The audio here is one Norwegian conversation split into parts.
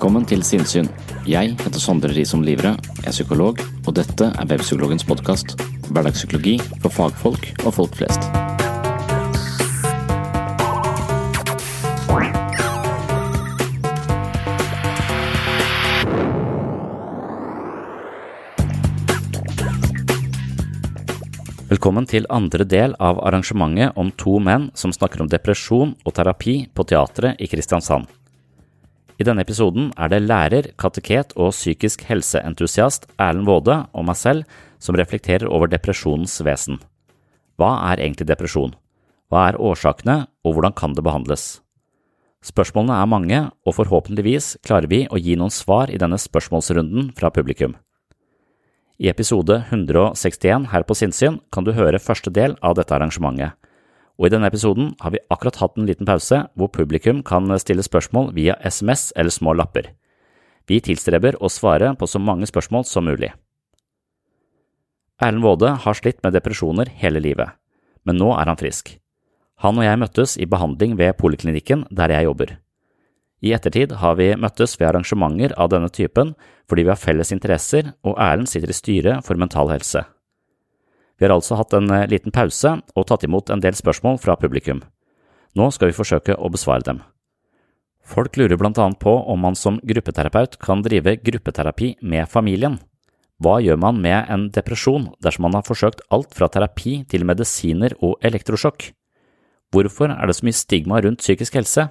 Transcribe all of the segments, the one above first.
Velkommen til Sinnsyn. Jeg heter Sondre Risom Livre, er psykolog, og dette er Webpsykologens podkast. Hverdagspsykologi for fagfolk og folk flest. Velkommen til andre del av arrangementet om to menn som snakker om depresjon og terapi på teatret i Kristiansand. I denne episoden er det lærer, kateket og psykisk helseentusiast Erlend Waade og meg selv som reflekterer over depresjonens vesen. Hva er egentlig depresjon? Hva er årsakene, og hvordan kan det behandles? Spørsmålene er mange, og forhåpentligvis klarer vi å gi noen svar i denne spørsmålsrunden fra publikum. I episode 161 her på Sinnsyn kan du høre første del av dette arrangementet og i denne episoden har vi akkurat hatt en liten pause hvor publikum kan stille spørsmål via SMS eller små lapper. Vi tilstreber å svare på så mange spørsmål som mulig. Erlend Waade har slitt med depresjoner hele livet, men nå er han frisk. Han og jeg møttes i behandling ved poliklinikken der jeg jobber. I ettertid har vi møttes ved arrangementer av denne typen fordi vi har felles interesser, og Erlend sitter i styret for Mental Helse. Vi har altså hatt en liten pause og tatt imot en del spørsmål fra publikum. Nå skal vi forsøke å besvare dem. Folk lurer blant annet på om man som gruppeterapeut kan drive gruppeterapi med familien. Hva gjør man med en depresjon dersom man har forsøkt alt fra terapi til medisiner og elektrosjokk? Hvorfor er det så mye stigma rundt psykisk helse?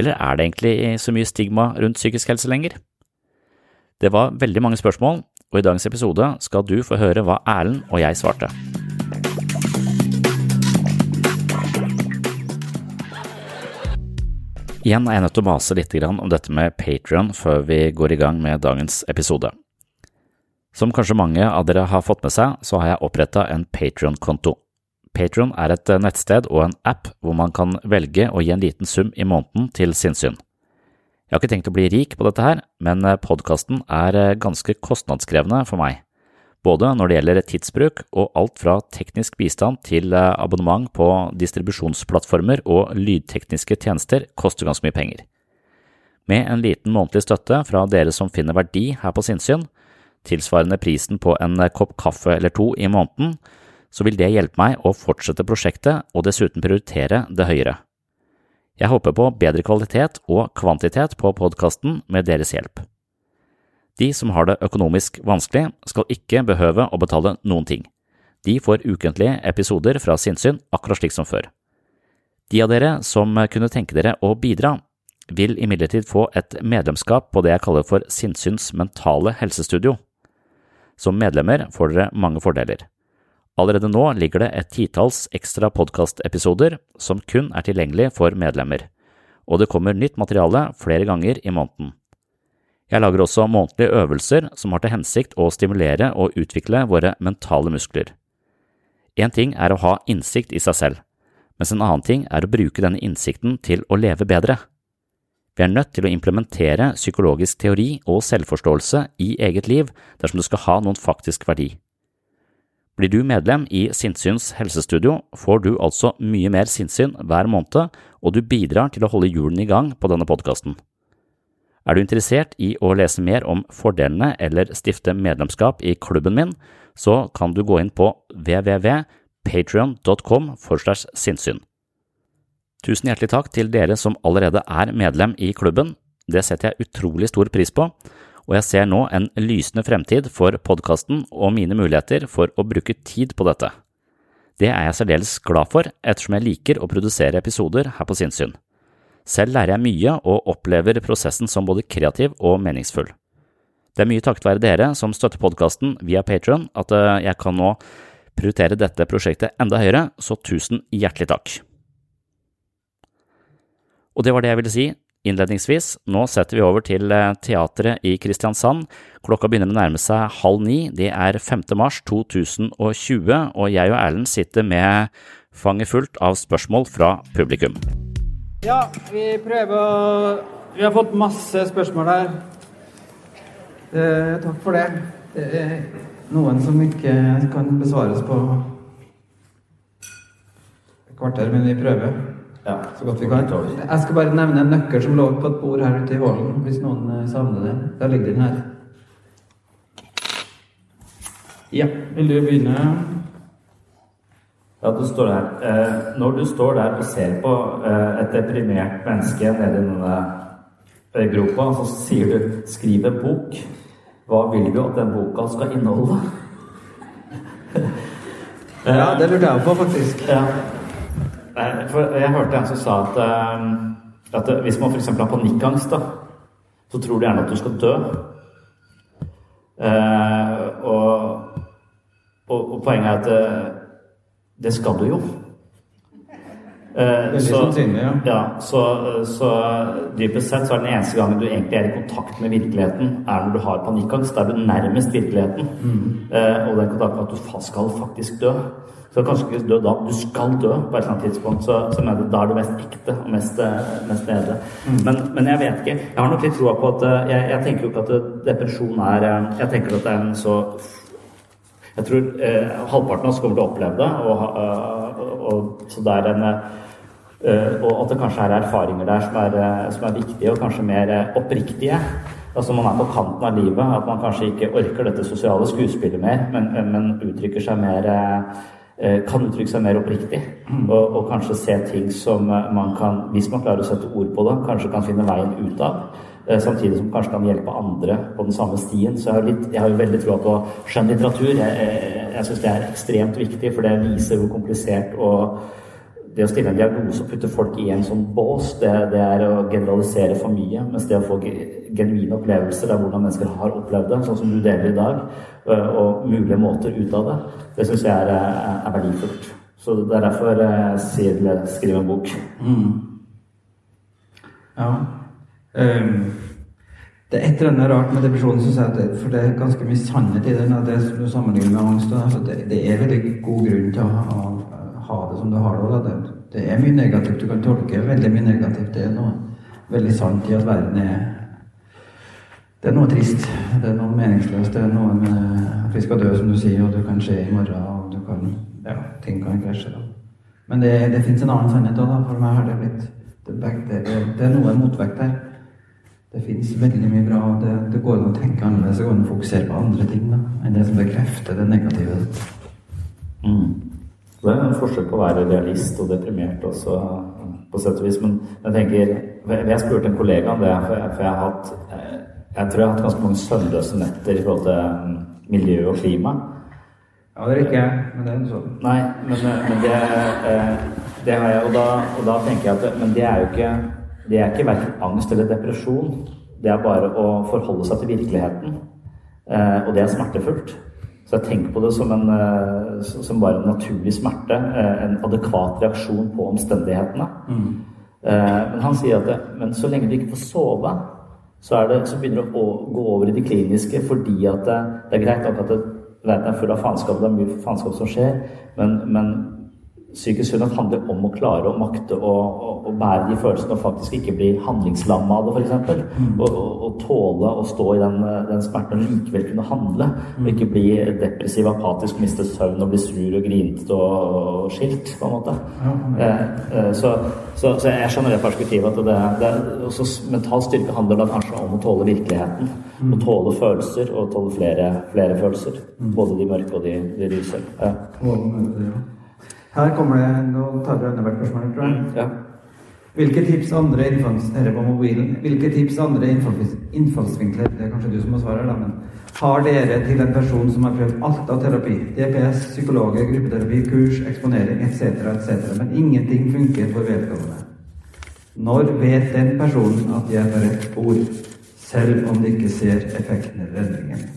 Eller er det egentlig så mye stigma rundt psykisk helse lenger? Det var veldig mange spørsmål, og i dagens episode skal du få høre hva Erlend og jeg svarte. Igjen er jeg nødt til å mase litt om dette med Patrion før vi går i gang med dagens episode. Som kanskje mange av dere har fått med seg, så har jeg oppretta en Patrion-konto. Patrion er et nettsted og en app hvor man kan velge å gi en liten sum i måneden til sinnssyn. Jeg har ikke tenkt å bli rik på dette her, men podkasten er ganske kostnadskrevende for meg, både når det gjelder tidsbruk og alt fra teknisk bistand til abonnement på distribusjonsplattformer og lydtekniske tjenester koster ganske mye penger. Med en liten månedlig støtte fra dere som finner verdi her på sinnssyn, tilsvarende prisen på en kopp kaffe eller to i måneden, så vil det hjelpe meg å fortsette prosjektet og dessuten prioritere det høyere. Jeg håper på bedre kvalitet og kvantitet på podkasten med deres hjelp. De som har det økonomisk vanskelig, skal ikke behøve å betale noen ting. De får ukentlige episoder fra sinnssyn akkurat slik som før. De av dere som kunne tenke dere å bidra, vil imidlertid få et medlemskap på det jeg kaller for Sinnsyns mentale helsestudio. Som medlemmer får dere mange fordeler. Allerede nå ligger det et titalls ekstra podkastepisoder som kun er tilgjengelig for medlemmer, og det kommer nytt materiale flere ganger i måneden. Jeg lager også månedlige øvelser som har til hensikt å stimulere og utvikle våre mentale muskler. Én ting er å ha innsikt i seg selv, mens en annen ting er å bruke denne innsikten til å leve bedre. Vi er nødt til å implementere psykologisk teori og selvforståelse i eget liv dersom det skal ha noen faktisk verdi. Blir du medlem i Sinnsyns helsestudio, får du altså mye mer sinnssyn hver måned, og du bidrar til å holde hjulene i gang på denne podkasten. Er du interessert i å lese mer om fordelene eller stifte medlemskap i klubben min, så kan du gå inn på www.patrion.com for slags sinnssyn. Tusen hjertelig takk til dere som allerede er medlem i klubben, det setter jeg utrolig stor pris på, og jeg ser nå en lysende fremtid for podkasten og mine muligheter for å bruke tid på dette. Det er jeg særdeles glad for, ettersom jeg liker å produsere episoder her på Sinnsyn. Selv lærer jeg mye og opplever prosessen som både kreativ og meningsfull. Det er mye takket være dere som støtter podkasten via Patron at eh, jeg kan nå prioritere dette prosjektet enda høyere, så tusen hjertelig takk. Og det var det jeg ville si innledningsvis. Nå setter vi over til eh, teatret i Kristiansand. Klokka begynner å nærme seg halv ni. Det er 5. mars 2020, og jeg og Erlend sitter med fanget fullt av spørsmål fra publikum. Ja, vi prøver å Vi har fått masse spørsmål her. Eh, takk for det. Det er noen som ikke kan besvares på et kvarter, men vi prøver Ja, så godt vi kan. Jeg skal bare nevne en nøkkel som lå på et bord her ute i hallen, hvis noen eh, savner det. Der ligger den her. Ja, vil du begynne? Ja, du står der. Eh, når du står der og ser på eh, et deprimert menneske nede i denne gropa, så sier du 'skriv en bok'. Hva vil du at den boka skal inneholde? Ja, det lurte jeg på, faktisk. Ja. Nei, For jeg hørte en som sa at, eh, at hvis man f.eks. har panikkangst, da, så tror du gjerne at du skal dø. Eh, og, og, og poenget er at eh, det skal du jo. Eh, så- sannsynlig, ja. ja, så, så dypest sett så er den eneste gangen du egentlig er i kontakt med virkeligheten, er når du har panikkangst. Da er du nærmest virkeligheten. Eh, og den kontakten med at du skal faktisk dø. Så kanskje ikke dø da, du skal dø på et eller annet tidspunkt. Så, så mener du da er du mest ekte og mest, eh, mest nede. Men, men jeg vet ikke. Jeg har nok litt troa på at eh, jeg, jeg tenker jo ikke at eh, depresjon er Jeg tenker at det er en så jeg tror eh, halvparten av oss kommer til å oppleve det. Og, øh, og, så det er en Og at det kanskje er erfaringer der som er, som er viktige, og kanskje mer oppriktige. Altså Man er på kanten av livet. At man kanskje ikke orker dette sosiale skuespillet mer, men, men uttrykker seg mer kan uttrykke seg mer oppriktig. Og, og kanskje se ting som øh, man kan, hvis man klarer å sette ord på det, kanskje kan finne veien ut av. Eh, Samtidig som kanskje kan hjelpe andre på den samme stien. Så jeg har, litt, jeg har jo veldig troa på skjønnlitteratur. Jeg, jeg, jeg syns det er ekstremt viktig, for det viser hvor komplisert og det å stille en diagnose og putte folk i en sånn bås, det, det er å generalisere for mye. Mens det å få genuine opplevelser av hvordan mennesker har opplevd det, sånn som du deler i dag, og mulige måter ut av det, det syns jeg er, er, er verdifullt. Så det er derfor jeg sier til dere, skriv en bok. Ja. Um, det er et eller annet rart med depresjonen, synes jeg, at det, for det er ganske mye sannhet i den. at Det som du sammenligner med angst. Det, det er veldig god grunn til å ha, ha det som du har det. Det, det er mye negativt du kan tolke. Veldig mye negativt. Det er noe veldig sant i at verden er Det er noe trist. Det er noe meningsløst. Det er noe med at vi skal dø, som du sier, og du kan skje i morgen, og du kan Ja, ting kan krasje. da. Men det, det fins en annen sannhet òg. For meg har det blitt det, det, det, det er noe motvekt der. Det fins veldig mye bra. Det, det går an å tenke annerledes. Det går an å fokusere på andre ting da, enn det som bekrefter det negative. Mm. Det er en forskjell på å være realist og deprimert også, på sett og vis. Men jeg tenker Jeg spurte en kollega om det, for jeg, for jeg har hatt eh, Jeg tror jeg har hatt ganske mange søvnløse netter i forhold til mm, miljø og klima. Ja, det er ikke jeg, men det er sånn. Nei, men, men det, eh, det har jeg, og da, og da tenker jeg at Men det er jo ikke Det er ikke verken angst eller depresjon. Det er bare å forholde seg til virkeligheten. Eh, og det er smertefullt. Så jeg tenker på det som, en, eh, som bare en naturlig smerte. eh, En adekvat reaksjon på omstendighetene. Mm. Men han sier at det, men så lenge du ikke får sove, så, er det, så begynner det å gå over i det kliniske fordi at det, det er greit nok at det, verden er full av faenskap, det er mye faenskap som skjer, men, men psykisk sunnhet handler om å klare å makte å, å, å bære de følelsene og faktisk ikke bli handlingslamma av det, f.eks. Mm. Og, og, og, tåle å stå i den, den smerten og likevel kunne handle. Og ikke bli depressiv, apatisk, miste søvn og bli sur og grinete og, og, skilt, på en måte. Eh, eh, så, så, så, jeg skjønner det perspektivet. at det, det også Mental styrke handler da kanskje om å tåle virkeligheten. Mm. Å tåle følelser, og tåle flere, flere følelser. Mm. Både de mørke og de, de lyse. Ja. Her kommer det Nå tar vi annethvert spørsmål, tror jeg. Ja. Hvilke tips andre innfallsvinkler på mobilen Hvilke tips andre innfallsvinkler Det er kanskje du som må svare, da, men har dere til en person som har prøvd alt av terapi? DPS, psykologer, gruppeterapi, kurs, eksponering etc., etc., men ingenting funker for vedkommende. Når vet den personen at de er på rett spor, selv om de ikke ser effekten eller endringen?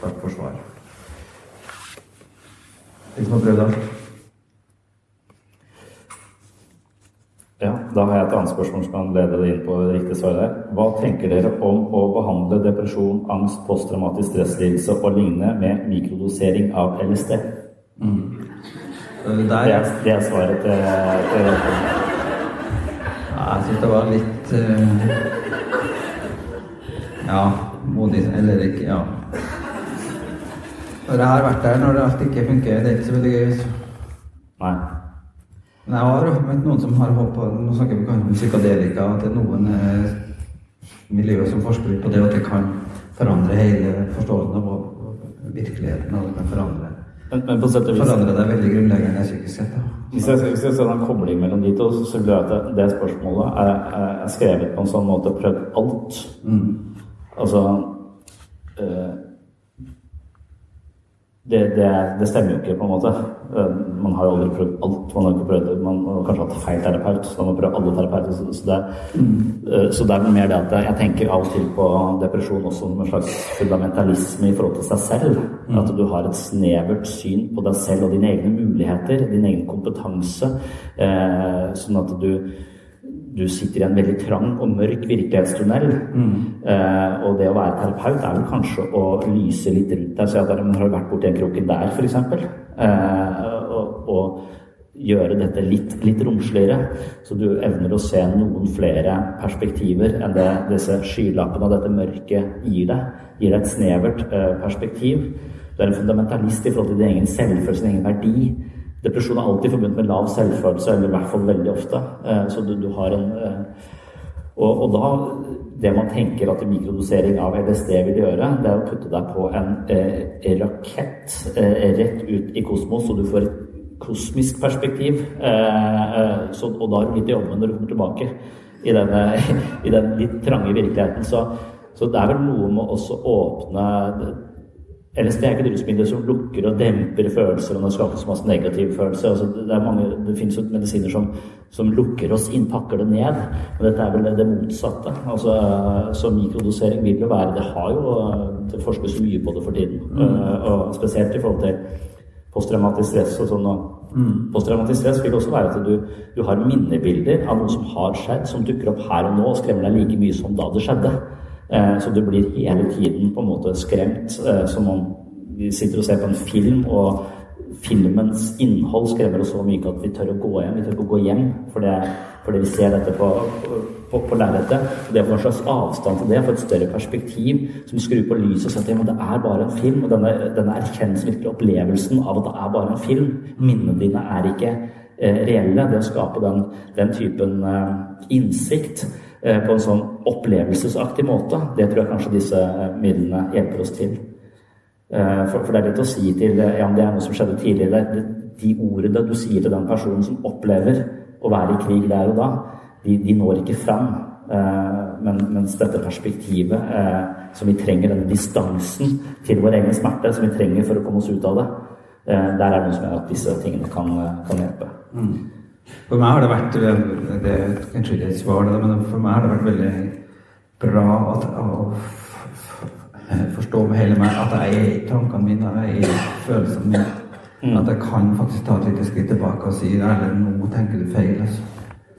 Takk for svar. De som har prøvd alt? Ja, Da har jeg et annet spørsmål som kan lede deg inn på riktig svar der. Hva tenker dere om å behandle depresjon, angst, posttraumatisk stresslidelse og lignende med mikrodosering av LSD? Mm. Det, er, det, er, svaret til, til ja, Jeg syns det var litt uh, Ja, modig eller ikke Ja. Når jeg har vært der når alt ikke funker, det er ikke så veldig gøy. Nei. Men jeg har møtt noen som har håp på Nå snakker vi kanskje om psykadelika, at det er noen eh, miljøer som forsker på det, at det kan forandre hele forståelsen av virkeligheten. Og det kan forandre, men, men på sett og vis forandre deg veldig grunnleggende psykisk sett. da. Hvis jeg, hvis jeg ser en kobling mellom de to, så vil jeg at det spørsmålet er, er, skrevet på en sånn måte prøvd alt. Mm. Altså øh, det, det, det, stemmer jo ikke, på en måte. Eh, man har jo aldri prøvd alt. Man har ikke prøvd Man har kanskje hatt feil terapeut, så man må prøve alle terapeuter. Så, det, mm. så det er mer det at jeg tenker av og til på depresjon også som en slags fundamentalisme i forhold til seg selv. Mm. At du har et snevert syn på deg selv og dine egne muligheter, din egen kompetanse. Eh, sånn at du du sitter i en veldig trang og mørk virkelighetstunnel. Mm. Eh, og det å være terapeut er vel kanskje å lyse litt rundt deg. Si at har du vært borti en kroken der, f.eks. Eh, og, og, gjøre dette litt, litt romsligere. Så du evner å se noen flere perspektiver enn det disse skylappene og dette mørket gir deg. Gir deg et snevert eh, perspektiv. Du er en fundamentalist i forhold til din egen selvfølelse, din egen verdi. Depresjon er alltid forbundet med lav selvfølelse, eller i hvert fall veldig ofte. Eh, så du, du har en eh, og, og, da Det man tenker at mikrodosering av LSD vil gjøre, det er å putte deg på en eh, rakett eh, rett ut i kosmos, så du får et kosmisk perspektiv. Eh, eh så, og da er du litt i ovnen når du kommer tilbake i, denne, i den litt trange virkeligheten. Så, så det er vel noe med å åpne LSD er ikke et rusmiddel som lukker og demper følelser og det skapes masse negative følelser. Altså, det, er mange, det finnes jo medisiner som, som, lukker oss inn, pakker det ned. Men dette er vel det motsatte. Altså, så mikrodosering vil jo være Det har jo Det forskes mye på det for tiden. Mm. Uh, og spesielt i forhold til posttraumatisk stress og sånn. Mm. Posttraumatisk stress vil også være at du, du har minnebilder av noe som har skjedd, som dukker opp her og nå og skremmer deg like mye som da det skjedde. Eh, så du blir hele tiden på en måte skremt, eh, som om vi sitter og ser på en film, og filmens innhold skremmer oss så mye at vi tør å gå hjem. Vi tør ikke å gå hjem fordi, fordi vi ser dette på, på, på lerretet. Det å få en slags avstand til det, få et større perspektiv, som skrur på lyset og sier at det er bare en film. Og denne, denne erkjennelsen, virkelig opplevelsen av at det er bare en film. Minnene dine er ikke eh, reelle. Det å skape den, den typen eh, innsikt på en sånn opplevelsesaktig måte. Det tror jeg kanskje disse eh, midlene hjelper oss til. Eh, for, det er litt å si til ja, det er noe som skjedde tidligere. De ordene du sier til den personen som opplever å være i krig der og da, de, de når ikke fram. Men, mens dette perspektivet som vi trenger, denne distansen til vår egen smerte, som vi trenger for å komme oss ut av det, der er det noe som gjør at disse tingene kan, kan hjelpe. Mm. For meg har det vært det kanskje ikke et svar, men for meg har det vært veldig bra at, å forstå med hele meg at jeg er i tankene mine, jeg er i følelsene mine. Mm. At jeg kan faktisk ta et lite skritt tilbake og si Erlend, nå tenker du feil. Altså.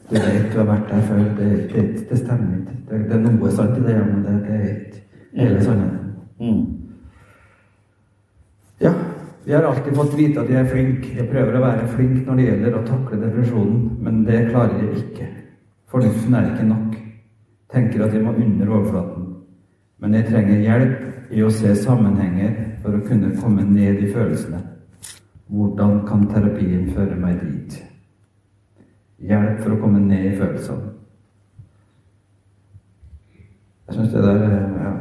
Du vet du har vært der før. Det, det, det stemmer ikke. Det, det, er noe sant i det, men det, det er ikke hele sannheten. Mm. Ja, vi har alltid fått vite at jeg er flink. Jeg prøver å være flink når det gjelder å takle depresjonen, men det klarer jeg ikke. Fornuften er ikke nok. Tenker at jeg må under overflaten. Men jeg trenger hjelp i å se sammenhenger for å kunne komme ned i følelsene. Hvordan kan terapien føre meg dit? Hjelp for å komme ned i følelsene. Jeg syns det der er ja.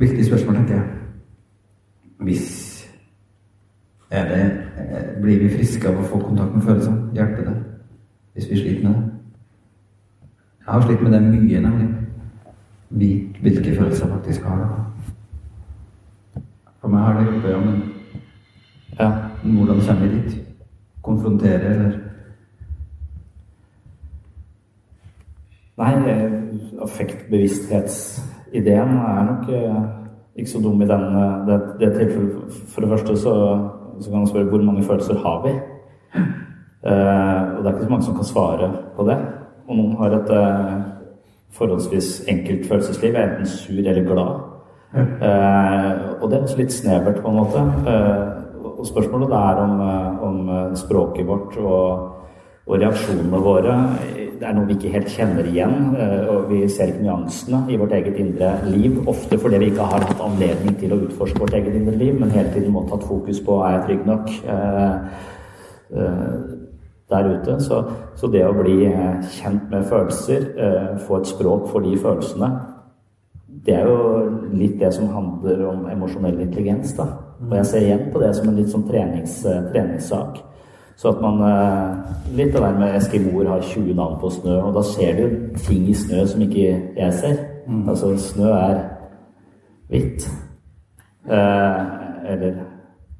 Viktig spørsmål, tenker jeg. Hvis det, Blir vi friske av å få kontakt med følelsene? Hjelper det? Hvis vi sliter med det? Jeg har slitt med det mye, nemlig. Hvilke følelser jeg faktisk har. For meg har det hjulpet, ja, men Ja. hvordan kommer vi dit? Konfrontere, eller Nei, eh, affektbevissthetsideen er nok eh, ikke så dum i den, eh, det, det tilfellet. For det første så, så kan man spørre hvor mange følelser har vi? Eh, og det er ikke så mange som kan svare på det. Og noen har et eh, forholdsvis enkelt følelsesliv, er enten sur eller glad. Eh, og det er også litt snevert, på en måte. Og spørsmålet er om, om språket vårt og, og reaksjonene våre det er noe vi ikke helt kjenner igjen. eh, Og vi ser ikke nyansene i vårt eget indre liv. Ofte fordi vi ikke har hatt anledning til å utforske vårt eget indre liv, men hele tiden må tatt fokus på er jeg trygg nok eh, eh, der ute. Så, så det å bli kjent med følelser, få et språk for de følelsene, det er jo litt det som handler om emosjonell intelligens. da. Og jeg ser igjen på det som en litt sånn trenings, treningssak. Så at man eh, Litt av det med eskimoer har 20 navn på snø, og da ser du ting i snø som ikke jeg ser. Altså, snø er hvitt. Eh, eller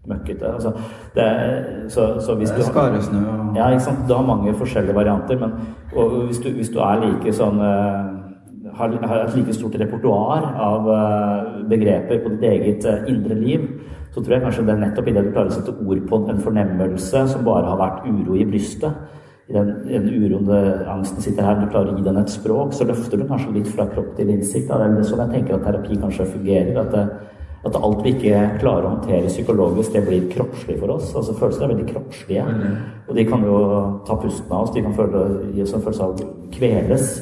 møkkete. Altså, det er, så, så hvis det du er skaresnø og ja, ikke sant? Du har mange forskjellige varianter, men og hvis, du, hvis du er like sånn eh, har, har et like stort repertoar av eh, begreper på ditt eget indre liv, så tror jeg kanskje det er nettopp i det du klarer å sette ord på en fornemmelse som bare har vært uro i brystet. I den, den uroen angsten sitter her, du klarer å gi den et språk, så løfter du kanskje litt fra kropp til innsikt. Da. Det er sånn jeg tenker at terapi kanskje fungerer. At, det, at alt vi ikke klarer å håndtere psykologisk, det blir kroppslig for oss. Altså Følelser er veldig kroppslige. Og de kan jo ta pusten av oss, de kan føle, gi oss en følelse av å kveles.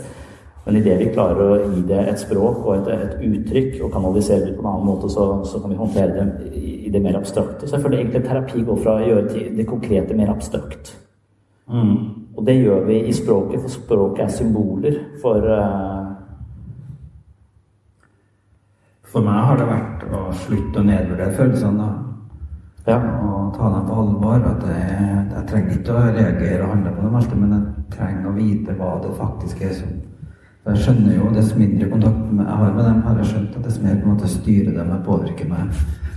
Men idet vi klarer å gi det et språk og et, et uttrykk og kanalisere det på en annen måte, så, så kan vi håndtere det i, i det mer abstrakte. Så jeg føler egentlig terapi går fra å gjøre det konkrete mer abstrakt. Og det gjør vi i språket, for språket er symboler for uh... For meg har det vært å slutte å nedvurdere følelsene. da. Ja. Og ta dem på alvor. At jeg, jeg trenger ikke å reagere og handle på dem alltid, men jeg trenger å vite hva det faktisk er som Jeg skjønner jo dess mindre kontakt jeg har med dem, har jeg skjønt at dess mer på en måte styrer dem og påvirker meg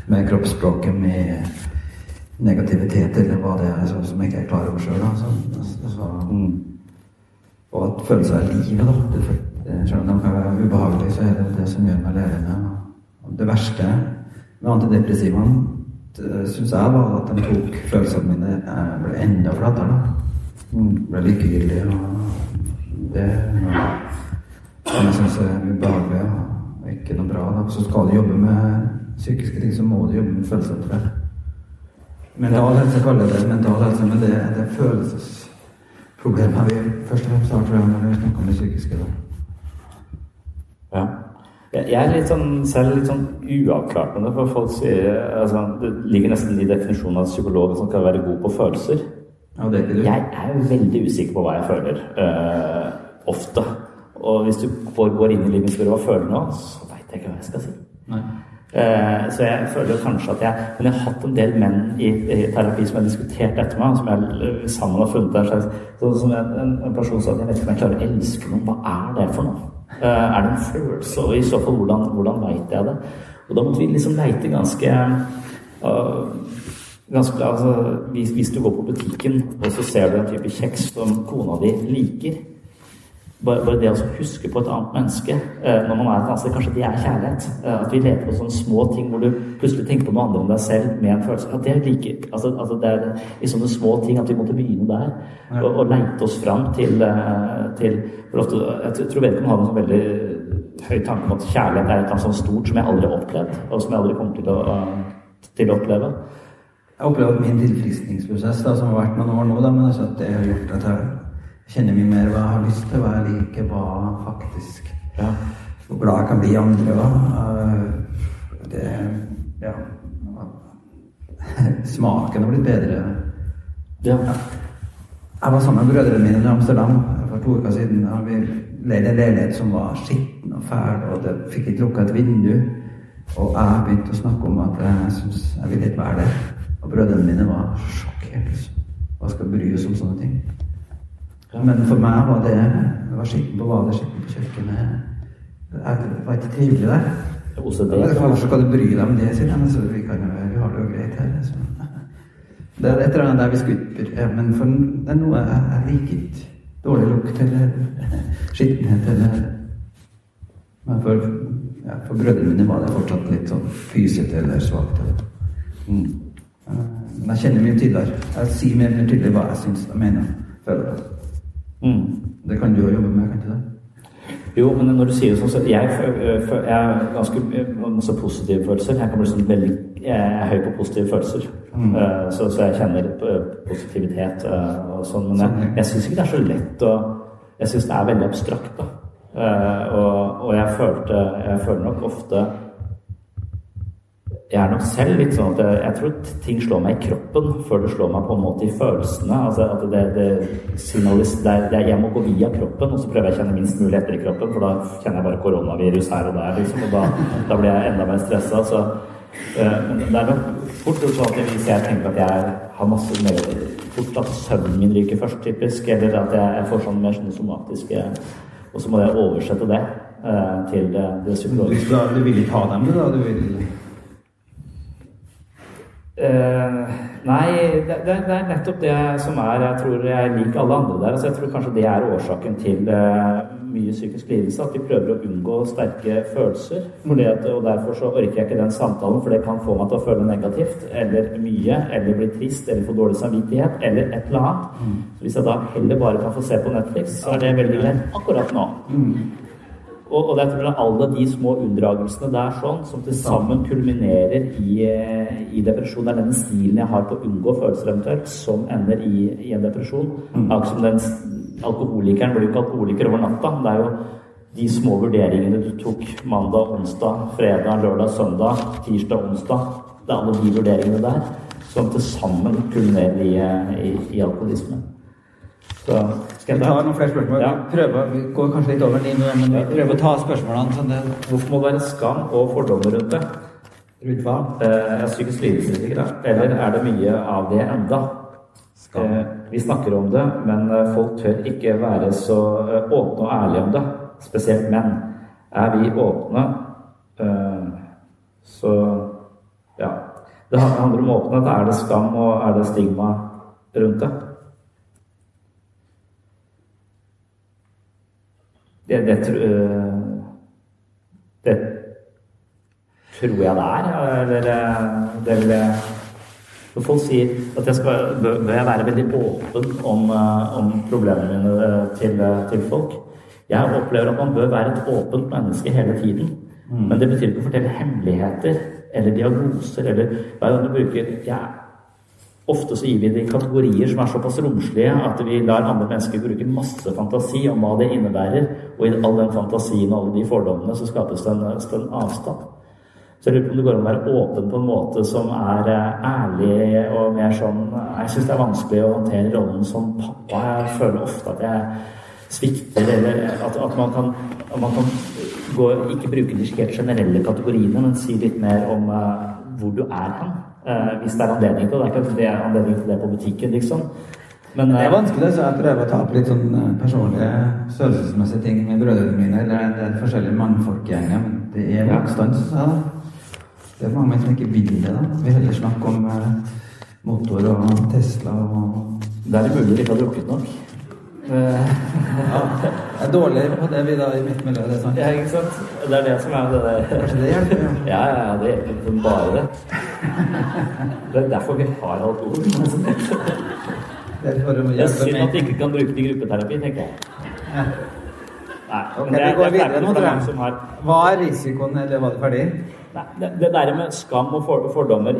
med kroppsspråket, med negativitet eller hva det er så, som jeg ikke er klar over sjøl. Og at følelser er livet, da. Det, selv om det kan være ubehagelig, så er det det som gjør meg levende. Det verste med antidepressivaen syns jeg var at de tok følelsene mine Jeg ble enda flatere. da. Ble likegyldig. Og det som jeg syns er ubehagelig og ikke noe bra. Da. Så skal du jobbe med psykiske ting, så må du jobbe med følelser. tror jeg. Mental helse kaller det mental helse, men det, det er følelsesproblemer vi først og fremst har, tror jeg, når vi snakker om det psykiske. Da. Ja. Jeg er litt sånn, selv litt sånn uavklart med det, for folk sier altså, Det ligger nesten i definisjonen av psykolog som skal være god på følelser. Ja, det er ikke du. Jeg er jo veldig usikker på hva jeg føler. Øh, ofte. Og hvis du går, går inn i livet og spør hva jeg føler nå, så veit jeg ikke hva jeg skal si. Nei. Eh, så jeg føler kanskje at jeg Men jeg har hatt en del menn i, terapi som jeg har diskutert etter meg, som jeg eh, sammen har funnet en slags som en, en, en person sa at jeg vet ikke om jeg klarer å elske noen. Hva er det for noe? Eh, er det en følelse? Og i så fall, hvordan, hvordan veit jeg det? Og da måtte vi liksom leite ganske uh, ganske altså, hvis, hvis du går på butikken og så ser du en type kjeks som kona di liker, bare, bare det å huske på et annet menneske eh, når man er et annet sted, kanskje det er kjærlighet. Eh, at vi leter på sånne små ting hvor du plutselig tenker på noe annet enn deg selv med en følelse. At det er like, altså, altså det er i sånne små ting at vi måtte begynne der. Og, og leite oss fram til, eh, til for ofte, Jeg tror vedkommende hadde en sånn veldig høy tanke om at kjærlighet er et sånt stort som jeg aldri har opplevd, og som jeg aldri kommer til å, til å oppleve. Jeg opplever at min tilfriskningsprosess, da, som har vært noen år nå, da, men altså at det har gjort at jeg kjenner mye mer hva jeg har lyst til, hva jeg liker, hva faktisk ja, Hvor glad jeg kan bli i andre òg. Det Ja. Smaken har blitt bedre. Ja. Jeg var sammen med brødrene mine i Amsterdam for to uker siden. og Vi leide en leilighet som var skitten og fæl, og det fikk ikke lukka et vindu. Og jeg begynte å snakke om at jeg syns jeg vil ikke være der. Og brødrene mine var sjokkert. Liksom. Hva skal bry oss om sånne ting? Men for meg var det Det var skitten på badet, skitten på kjøkkenet. Det var ikke trivelig der. Hvorfor skal du bry deg om det, sier. Så vi, kan, vi har det jo greit her. Så. Det er et eller annet der vi skvipper ja, Men for det er noe jeg, jeg liker ikke. Dårlig lukt eller skittenhet eller Men for, ja, for brødrene mine var det fortsatt litt sånn fysete eller svakt. Mm. Men jeg kjenner mye tydeligere. Jeg sier mer tydelig hva jeg syns og mener. Føler. Mm. Det kan du jo jobbe med, kan ikke det? Jo, men når du sier det sånn, så jeg, jeg er ganske masse positive følelser. Jeg, kan bli sånn veldig, jeg er høy på positive følelser. Mm. Uh, så, så, jeg kjenner positivitet uh, og sånn. Men jeg, jeg syns ikke det er så lett å Jeg syns det er veldig abstrakt, da. Og, og jeg, følte, jeg føler nok ofte jeg er nok selv litt sånn at jeg, jeg, tror ting slår meg i kroppen før det slår meg på en måte i følelsene. Altså at det, det, det, det Jeg må gå via kroppen, og så prøver jeg å kjenne minst mulig etter i kroppen, for da kjenner jeg bare koronavirus her og der, liksom, og da, da blir jeg enda mer stressa. Så uh, det er nok fort gjort sånn at hvis jeg tenker at jeg har masse mer Fort at søvnen min ryker først, typisk, eller at jeg, jeg får sånn mer sånn somatiske Og så må jeg oversette det uh, til det, det psykologiske. Du, du vil ikke ha dem, da? Du vil Uh, nei, det, det, det, er nettopp det som er Jeg tror jeg er lik alle andre der. Altså, jeg tror kanskje det er årsaken til uh, mye psykisk lidelse. At vi prøver å unngå sterke følelser. At, og Derfor så orker jeg ikke den samtalen, for det kan få meg til å føle negativt. Eller mye. Eller bli trist. Eller få dårlig samvittighet. Eller et eller annet. Mm. Så hvis jeg da heller bare kan få se på Netflix, så er det veldig greit akkurat nå. Mm. Og, og jeg tror det er alle de små unndragelsene der sånn, som til sammen kulminerer i, i depresjon. Det er denne stilen jeg har på å unngå følelser eventuelt, som ender i, i en depresjon. Mm. Akkurat som den alkoholikeren blir jo ikke alkoholiker over natta. Det er jo de små vurderingene du tok mandag, onsdag, fredag, lørdag, søndag, tirsdag, onsdag. Det er alle de vurderingene der som til sammen kulminerer i, i, i alkoholisme. Så skal jeg ta noen flere spørsmål? Ja. Vi, prøver, vi går kanskje litt over din, men vi prøver å ta spørsmålene. Sånn det... Hvorfor må det være skam og fordommer rundt det? Rundt hva? Eh, psykisk lidelse. Eller er det mye av det enda? Eh, vi snakker om det, men eh, folk tør ikke være så eh, åpne og ærlige om det. Spesielt menn. Er vi åpne, eh, så ja. Det handler om åpenhet. Er det skam og er det stigma rundt det? Det, det, eh, det, tror jeg det er. Eller eh, det vil jeg Når folk sier at jeg skal, bør jeg være veldig åpen om, eh, om problemene mine til, til, folk. Jeg opplever at man bør være et åpent menneske hele tiden. Mm. Men det betyr ikke å fortelle hemmeligheter eller diagnoser eller hva det du bruker. Jeg Ofte så gir vi det kategorier som er såpass romslige at vi lar andre mennesker bruke masse fantasi om hva det innebærer. Og i all den fantasien og alle de fordommene så skapes det en, en avstand. Så jeg lurer på om det går an å være åpen på en måte som er eh, ærlig og mer sånn Jeg syns det er vanskelig å håndtere rollen som pappa. Jeg føler ofte at jeg svikter, eller at, at man kan, at man kan gå, ikke bruke de generelle kategoriene, men si litt mer om uh, hvor du er hen. Uh, hvis det er anledning til det. Det er ikke det er anledning til det på butikken, liksom. Men, det er eh, vanskelig, så jeg prøver å ta opp litt sånn eh, personlige, størrelsesmessige ting med brødrene mine. Eller det er forskjellige mannfolkgjenger, men det er motstand, syns jeg. da. Det er mange som ikke vil det. da. Vi heller snakke om motor og Tesla og Det er det mulig de ikke har drukket nok. Ja, jeg er dårlig på det vi da i mitt miljø, det er sant. Ja, ikke sant? Det er det som er det der Kanskje det hjelper? Ja. Ja, ja, det hjelper bare det. Det er derfor vi har alkohol. Det er Det er synd at vi ikke kan bruke det i gruppeterapi, tenker jeg. Nei, okay, det, vi går det er videre nå, tror jeg. Hva er risikoen, eller var det ferdig? Nei, det, der med skam og for, fordommer?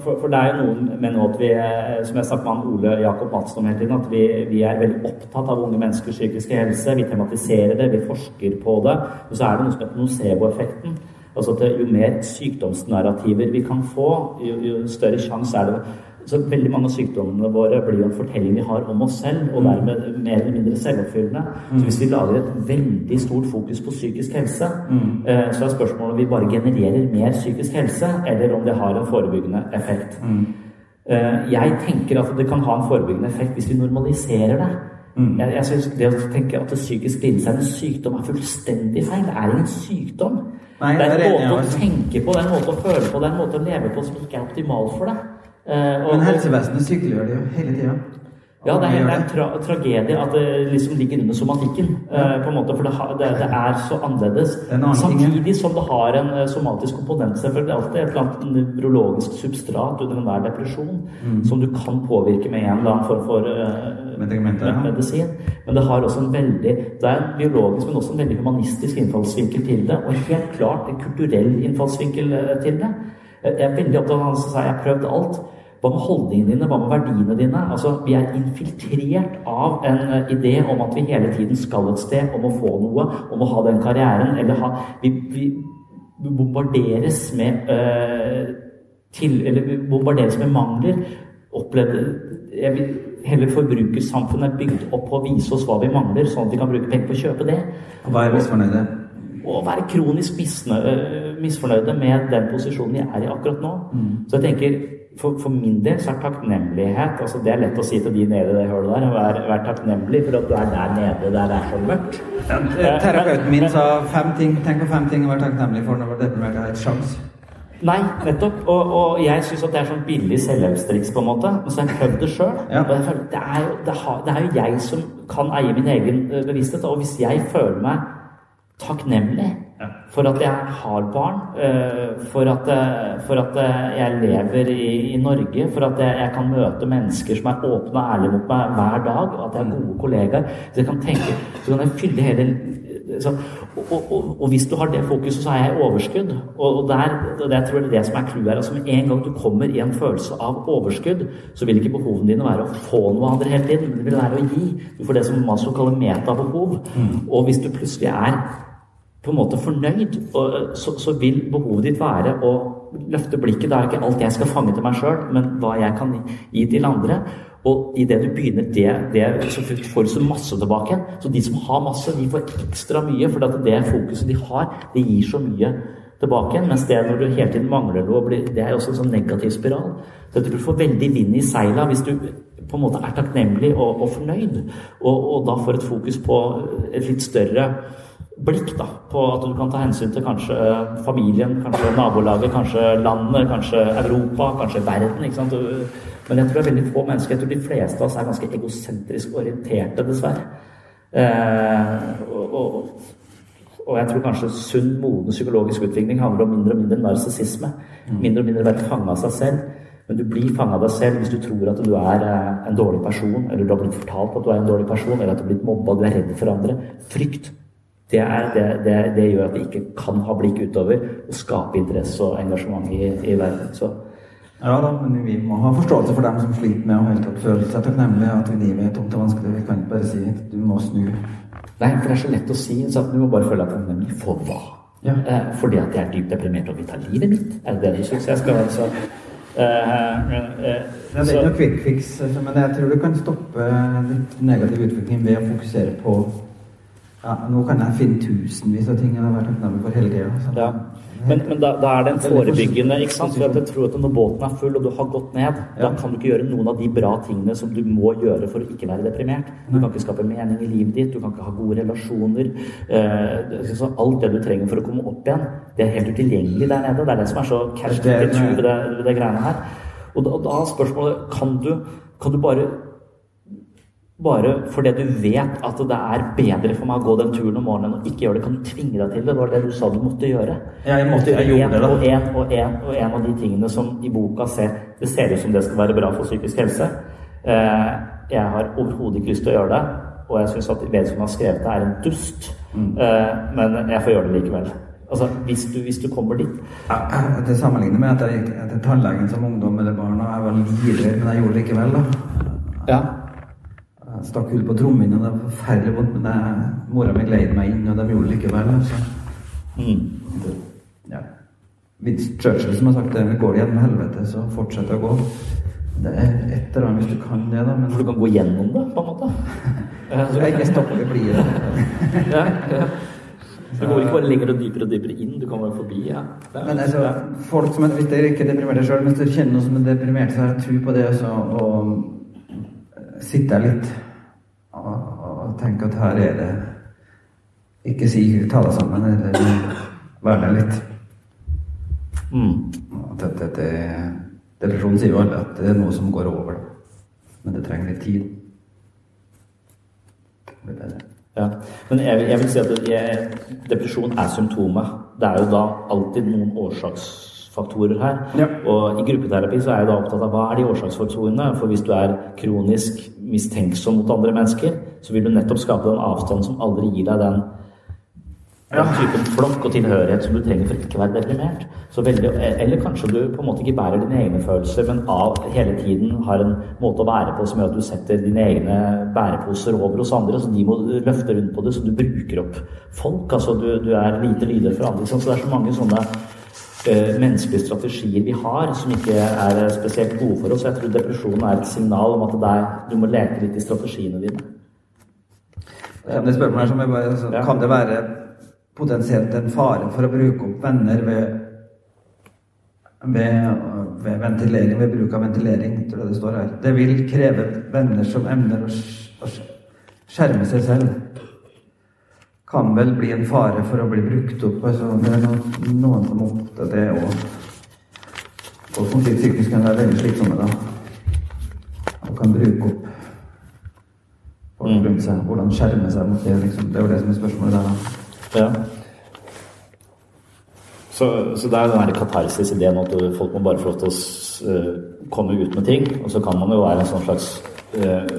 For, for det er jo noen med nå at vi, eh, som jeg snakket med Ole Jakob Madsen om hele tiden, at vi, vi er veldig opptatt av unge menneskers psykiske helse. Vi tematiserer det, vi forsker på det. Og så er det noe som heter nocebo-effekten. Altså at jo mer sykdomsnarrativer vi kan få, jo, jo større sjanse er det så Veldig mange av sykdommene våre blir jo en fortelling vi har om oss selv, og dermed mer eller mindre selvoppfyllende. Så hvis vi lager et veldig stort fokus på psykisk helse, mm. så er spørsmålet om vi bare genererer mer psykisk helse, eller om det har en forebyggende effekt. Mm. Jeg tenker at det kan ha en forebyggende effekt hvis vi normaliserer det. Jeg, jeg synes Det å tenke at det psykisk lidelse er en sykdom, er fullstendig feil. Det er ingen sykdom. Nei, det er en måte å tenke på, det er en måte å føle på, det er en måte å leve på som ikke er optimal for deg. Eh, og- Men helsevesenet sykeliggjør det jo hele tida. ja, det er, det en tra tragedie at det liksom ligger under somatikken, eh, på en måte, for det, har, det, det er så annerledes. er ja. Samtidig som det har en eh, somatisk komponent. Selvfølgelig alltid et eller annet nevrologisk substrat under enhver depresjon som du kan påvirke med en eller annen form for Medikamenter, ja. medisin. Men det har også en veldig Det er en biologisk, men også en veldig humanistisk innfallsvinkel til det. Og helt klart en kulturell innfallsvinkel til det. Jeg er veldig opptatt av han som sa jeg har prøvd alt. Hva med holdningene dine? Hva med verdiene dine? Altså, Vi er infiltrert av en eh, idé om at vi hele tiden skal et sted, om å få noe, om å ha den karrieren, eller ha Vi, vi bombarderes med øh, til, eller vi bombarderes med mangler. Opplevde jeg vil, Hele forbrukersamfunnet er bygd opp på å vise oss hva vi mangler, sånn at vi kan bruke penger på å kjøpe det. Og Vær misfornøyde. Å være kronisk misnøyd misfornøyde med den posisjonen de er i akkurat nå. Så jeg tenker, for, for min del så er takknemlighet altså Det er lett å si til de nede i det hølet der. Vær, vær takknemlig for at du er der nede der det er så mørkt. Eh, Terapeuten min sa fem ting, tenk på fem ting å være takknemlig for når du er deprimert. Jeg har et sjans. Nei, nettopp. Og, og jeg syns at det er sånn billig selvhjelpstriks, på en måte. Men så har jeg prøvd det sjøl. Ja. Det er, jo, det, har, det er jo jeg som kan eie min egen eh, bevissthet. Og hvis jeg føler meg takknemlig for at jeg har barn, eh, for at, eh, for at eh, jeg lever i, i Norge, for at jeg, jeg kan møte mennesker som er åpne og ærlige mot meg hver dag, og at jeg har gode kollegaer Så jeg kan tenke, så kan jeg fylle hele så, og, og, og, og hvis du har det fokuset, så er jeg i overskudd. Og, der, det jeg tror jeg er det som er clouet her. Altså, med en gang du kommer i en følelse av overskudd, så vil ikke behovene dine være å få noe andre hele tiden. men Det vil være å gi. Du får det som Maslow kaller metabehov. Og hvis du plutselig er på en måte fornøyd, og, så, så vil behovet ditt være å løfte blikket. Det er ikke alt jeg skal fange til meg sjøl, men hva jeg kan gi til andre. Og idet du begynner det, det, så får du så masse tilbake. Så de som har masse, de får ekstra mye, for det fokuset de har, det gir så mye tilbake igjen. Mens det når du hele tiden mangler noe, det er også en sånn negativ spiral. Så du får veldig vind i seila hvis du på en måte er takknemlig og, og fornøyd, og, og da får et fokus på et litt større blikk da, på at du kan ta hensyn til kanskje familien, kanskje nabolaget, kanskje landet, kanskje Europa, kanskje verden. ikke sant? Men jeg tror det er veldig få mennesker, jeg tror de fleste av oss er ganske egosentrisk orienterte, dessverre. Eh, og, og, og jeg tror kanskje sunn, moden psykologisk utvikling handler om mindre og mindre narsissisme. Mindre og mindre å være fanga av seg selv. Men du blir fanga av deg selv hvis du tror at du er eh, en dårlig person, eller du har blitt fortalt at du er en dårlig person, eller at du har blitt mobba, du er redd for andre. Frykt. Det, er, det, det, det gjør at vi ikke kan ha blikk utover og skape interesse og engasjement i, i verden. Så Ja da, men vi må ha forståelse for dem som sliter med å helt tatt føle seg takknemlige, at livet er tomt og vanskelig. Vi kan ikke bare si at du må snu. Nei, for det er så lett å si. Så du må bare føle at takknemlig for hva? Ja. Eh, fordi at jeg er dypt deprimert og vil ta livet mitt? Er det det du syns jeg skal så, Uh, uh, Ja, det er ikke noe quick fix, altså, men jeg tror du kan stoppe litt negativ utvikling ved å fokusere på ja, Nå kan jeg finne tusenvis av ting jeg har vært takknemlig for hele tida. Ja. Men, men da, da er det en forebyggende ikke sant? For at jeg tror at Når båten er full og du har gått ned, da kan du ikke gjøre noen av de bra tingene som du må gjøre for å ikke være deprimert. Du kan ikke skape mening i livet ditt, du kan ikke ha gode relasjoner. Eh, så alt det du trenger for å komme opp igjen, det er helt utilgjengelig der nede. Det er det som er så Det 22 ved det, ved det greiene her. Og da, da er spørsmålet kan du, kan du bare bare fordi du vet at det er bedre for meg å gå den turen om morgenen og ikke gjøre det, kan du tvinge deg til det. Det var det du sa du måtte gjøre. Ja, jeg måtte- jeg gjøre gjorde det. Og en, og, en, og en av de tingene som i boka ser Det ser ut som det skal være bra for psykisk helse. Eh, jeg har overhodet ikke lyst til å gjøre det, og jeg syns at vedkommende har skrevet det, er en dust. Mm. Eh, men jeg får gjøre det likevel. Altså, hvis du, hvis du kommer dit Ja, Til sammenlignet med at jeg gikk til tannlegen som ungdom eller barn, og jeg var livredd, men jeg gjorde det likevel. da. Ja. Jeg stakk hull på trommene, og det var forferdelig vondt, men jeg, mora mi gled meg inn, og de gjorde det likevel. Altså. Mm. Ja. Winston Churchill som har sagt det, går det gjennom helvete, så fortsett å gå. Det er et eller annet hvis du kan det, da, men For du kan gå gjennom det, på en måte. Eh, så- jeg ikke stopper å blir det. ja, ja. Du går ikke bare lenger og dypere og dypere inn, du kommer forbi. Ja. Er, Men altså, folk som er, hvis dere ikke er deprimerte sjøl, men hvis dere kjenner noen som er deprimert, så har jeg tro på det også, og sitter der litt og tenke at her er det Ikke si 'ta deg sammen', eller vær der litt. Mm. At dette, det, det, depresjon sier jo alle at det er noe som går over, men det trenger litt tid. Det blir bedre. Ja. Men jeg, jeg vil si at det- jeg, depresjon er symptomet. Det er jo da alltid noen årsaksfaktorer her. Ja. Og i gruppeterapi så er jeg da opptatt av hva er de årsaksfaktorene. For hvis du er kronisk mistenksom mot andre mennesker, så vil du nettopp skape den avstanden som aldri gir deg den den typen flokk og tilhørighet som du trenger for ikke å være deprimert. Så veldig, eller kanskje du på en måte ikke bærer dine egne følelser, men av hele tiden har en måte å være på som gjør at du setter dine egne bæreposer over hos andre, så de må løfte rundt på det, så du bruker opp folk. Altså du, du er lite lydig for andre. Så det er så mange sånne menneskelige strategier vi har som ikke er spesielt gode for oss. Jeg tror depresjon er et signal om at det er, du må leke litt i strategiene dine. Det spørsmålet er som jeg bare, så, Ja. Kan det være potensielt en fare for å bruke opp venner ved, ved, ved ventilering, ved bruk av ventilering, tror jeg det står her. Det vil kreve venner som evner å skjerme seg selv. Kan vel bli en fare for å bli brukt opp. Altså, det er noen, noen som opptar det òg. Folk som sliter psykisk, kan være veldig slitsomme da. Og kan bruke opp folk rundt seg. Hvordan skjerme seg mot det. Liksom. Det er jo det som er spørsmålet der. da. Ja. Så, så det er den katarsis-ideen at folk må bare få lov til å eh, komme ut med ting. Og så kan man jo være en sånn slags eh,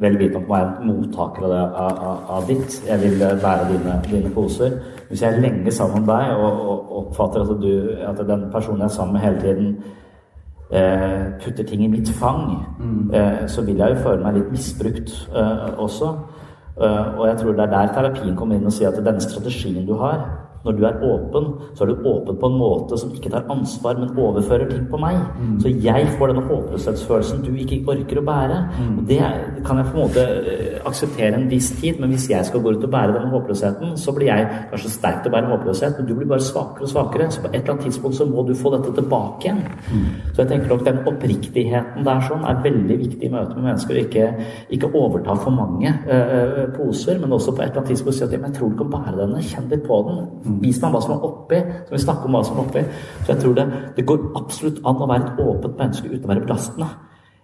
Vel vitende om å være mottaker av, det, av, av, ditt. Jeg vil eh, bære dine, dine poser. Hvis jeg er lenge sammen med deg og, og oppfatter at, du, at den personen jeg er sammen med hele tiden eh, putter ting i mitt fang, eh, så vil jeg jo føle meg litt misbrukt eh, også. Eh, og jeg tror det er der terapien kommer inn og sier at denne strategien du har, når du er åpen, så er du åpen på en måte som ikke tar ansvar, men overfører ting på meg. Så jeg får denne håpløshetsfølelsen du ikke orker å bære. Og det kan jeg på en måte eh, akseptere en viss tid, men hvis jeg skal gå ut og bære denne håpløsheten, så blir jeg kanskje sterk til å bære håpløshet, men du blir bare svakere og svakere. Så på et eller annet tidspunkt så må du få dette tilbake igjen. Så jeg tenker nok den oppriktigheten der sånn er veldig viktig i møte med mennesker. Ikke, ikke overta for mange eh, poser, men også på et eller annet tidspunkt si at jeg tror du kan bære denne, kjenn litt på den. Vis meg hva som er oppi, så vi snakker om hva som er oppi. Så jeg tror det, det går absolutt an å være et åpent menneske uten å være belastende.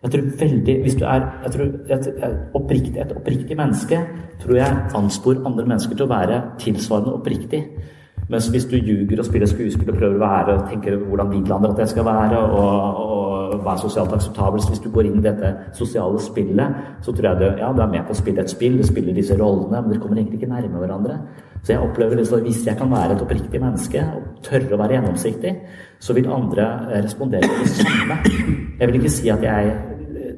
Jeg tror veldig, hvis du er jeg tror, jeg, oppriktig, Et oppriktig menneske tror jeg ansporer andre mennesker til å være tilsvarende oppriktig. Mens hvis du ljuger og spiller skuespill og prøver å være og tenker hvordan de andre at jeg skal være, og, og hva er sosialt akseptabelt Hvis du går inn i dette sosiale spillet, så tror jeg du, ja, du er med på å spille et spill, du spiller disse rollene, men dere kommer egentlig ikke nærme hverandre. Så jeg opplever liksom, Hvis jeg kan være et oppriktig menneske og tørre å være gjennomsiktig, så vil andre respondere på det samme. Jeg vil ikke si at jeg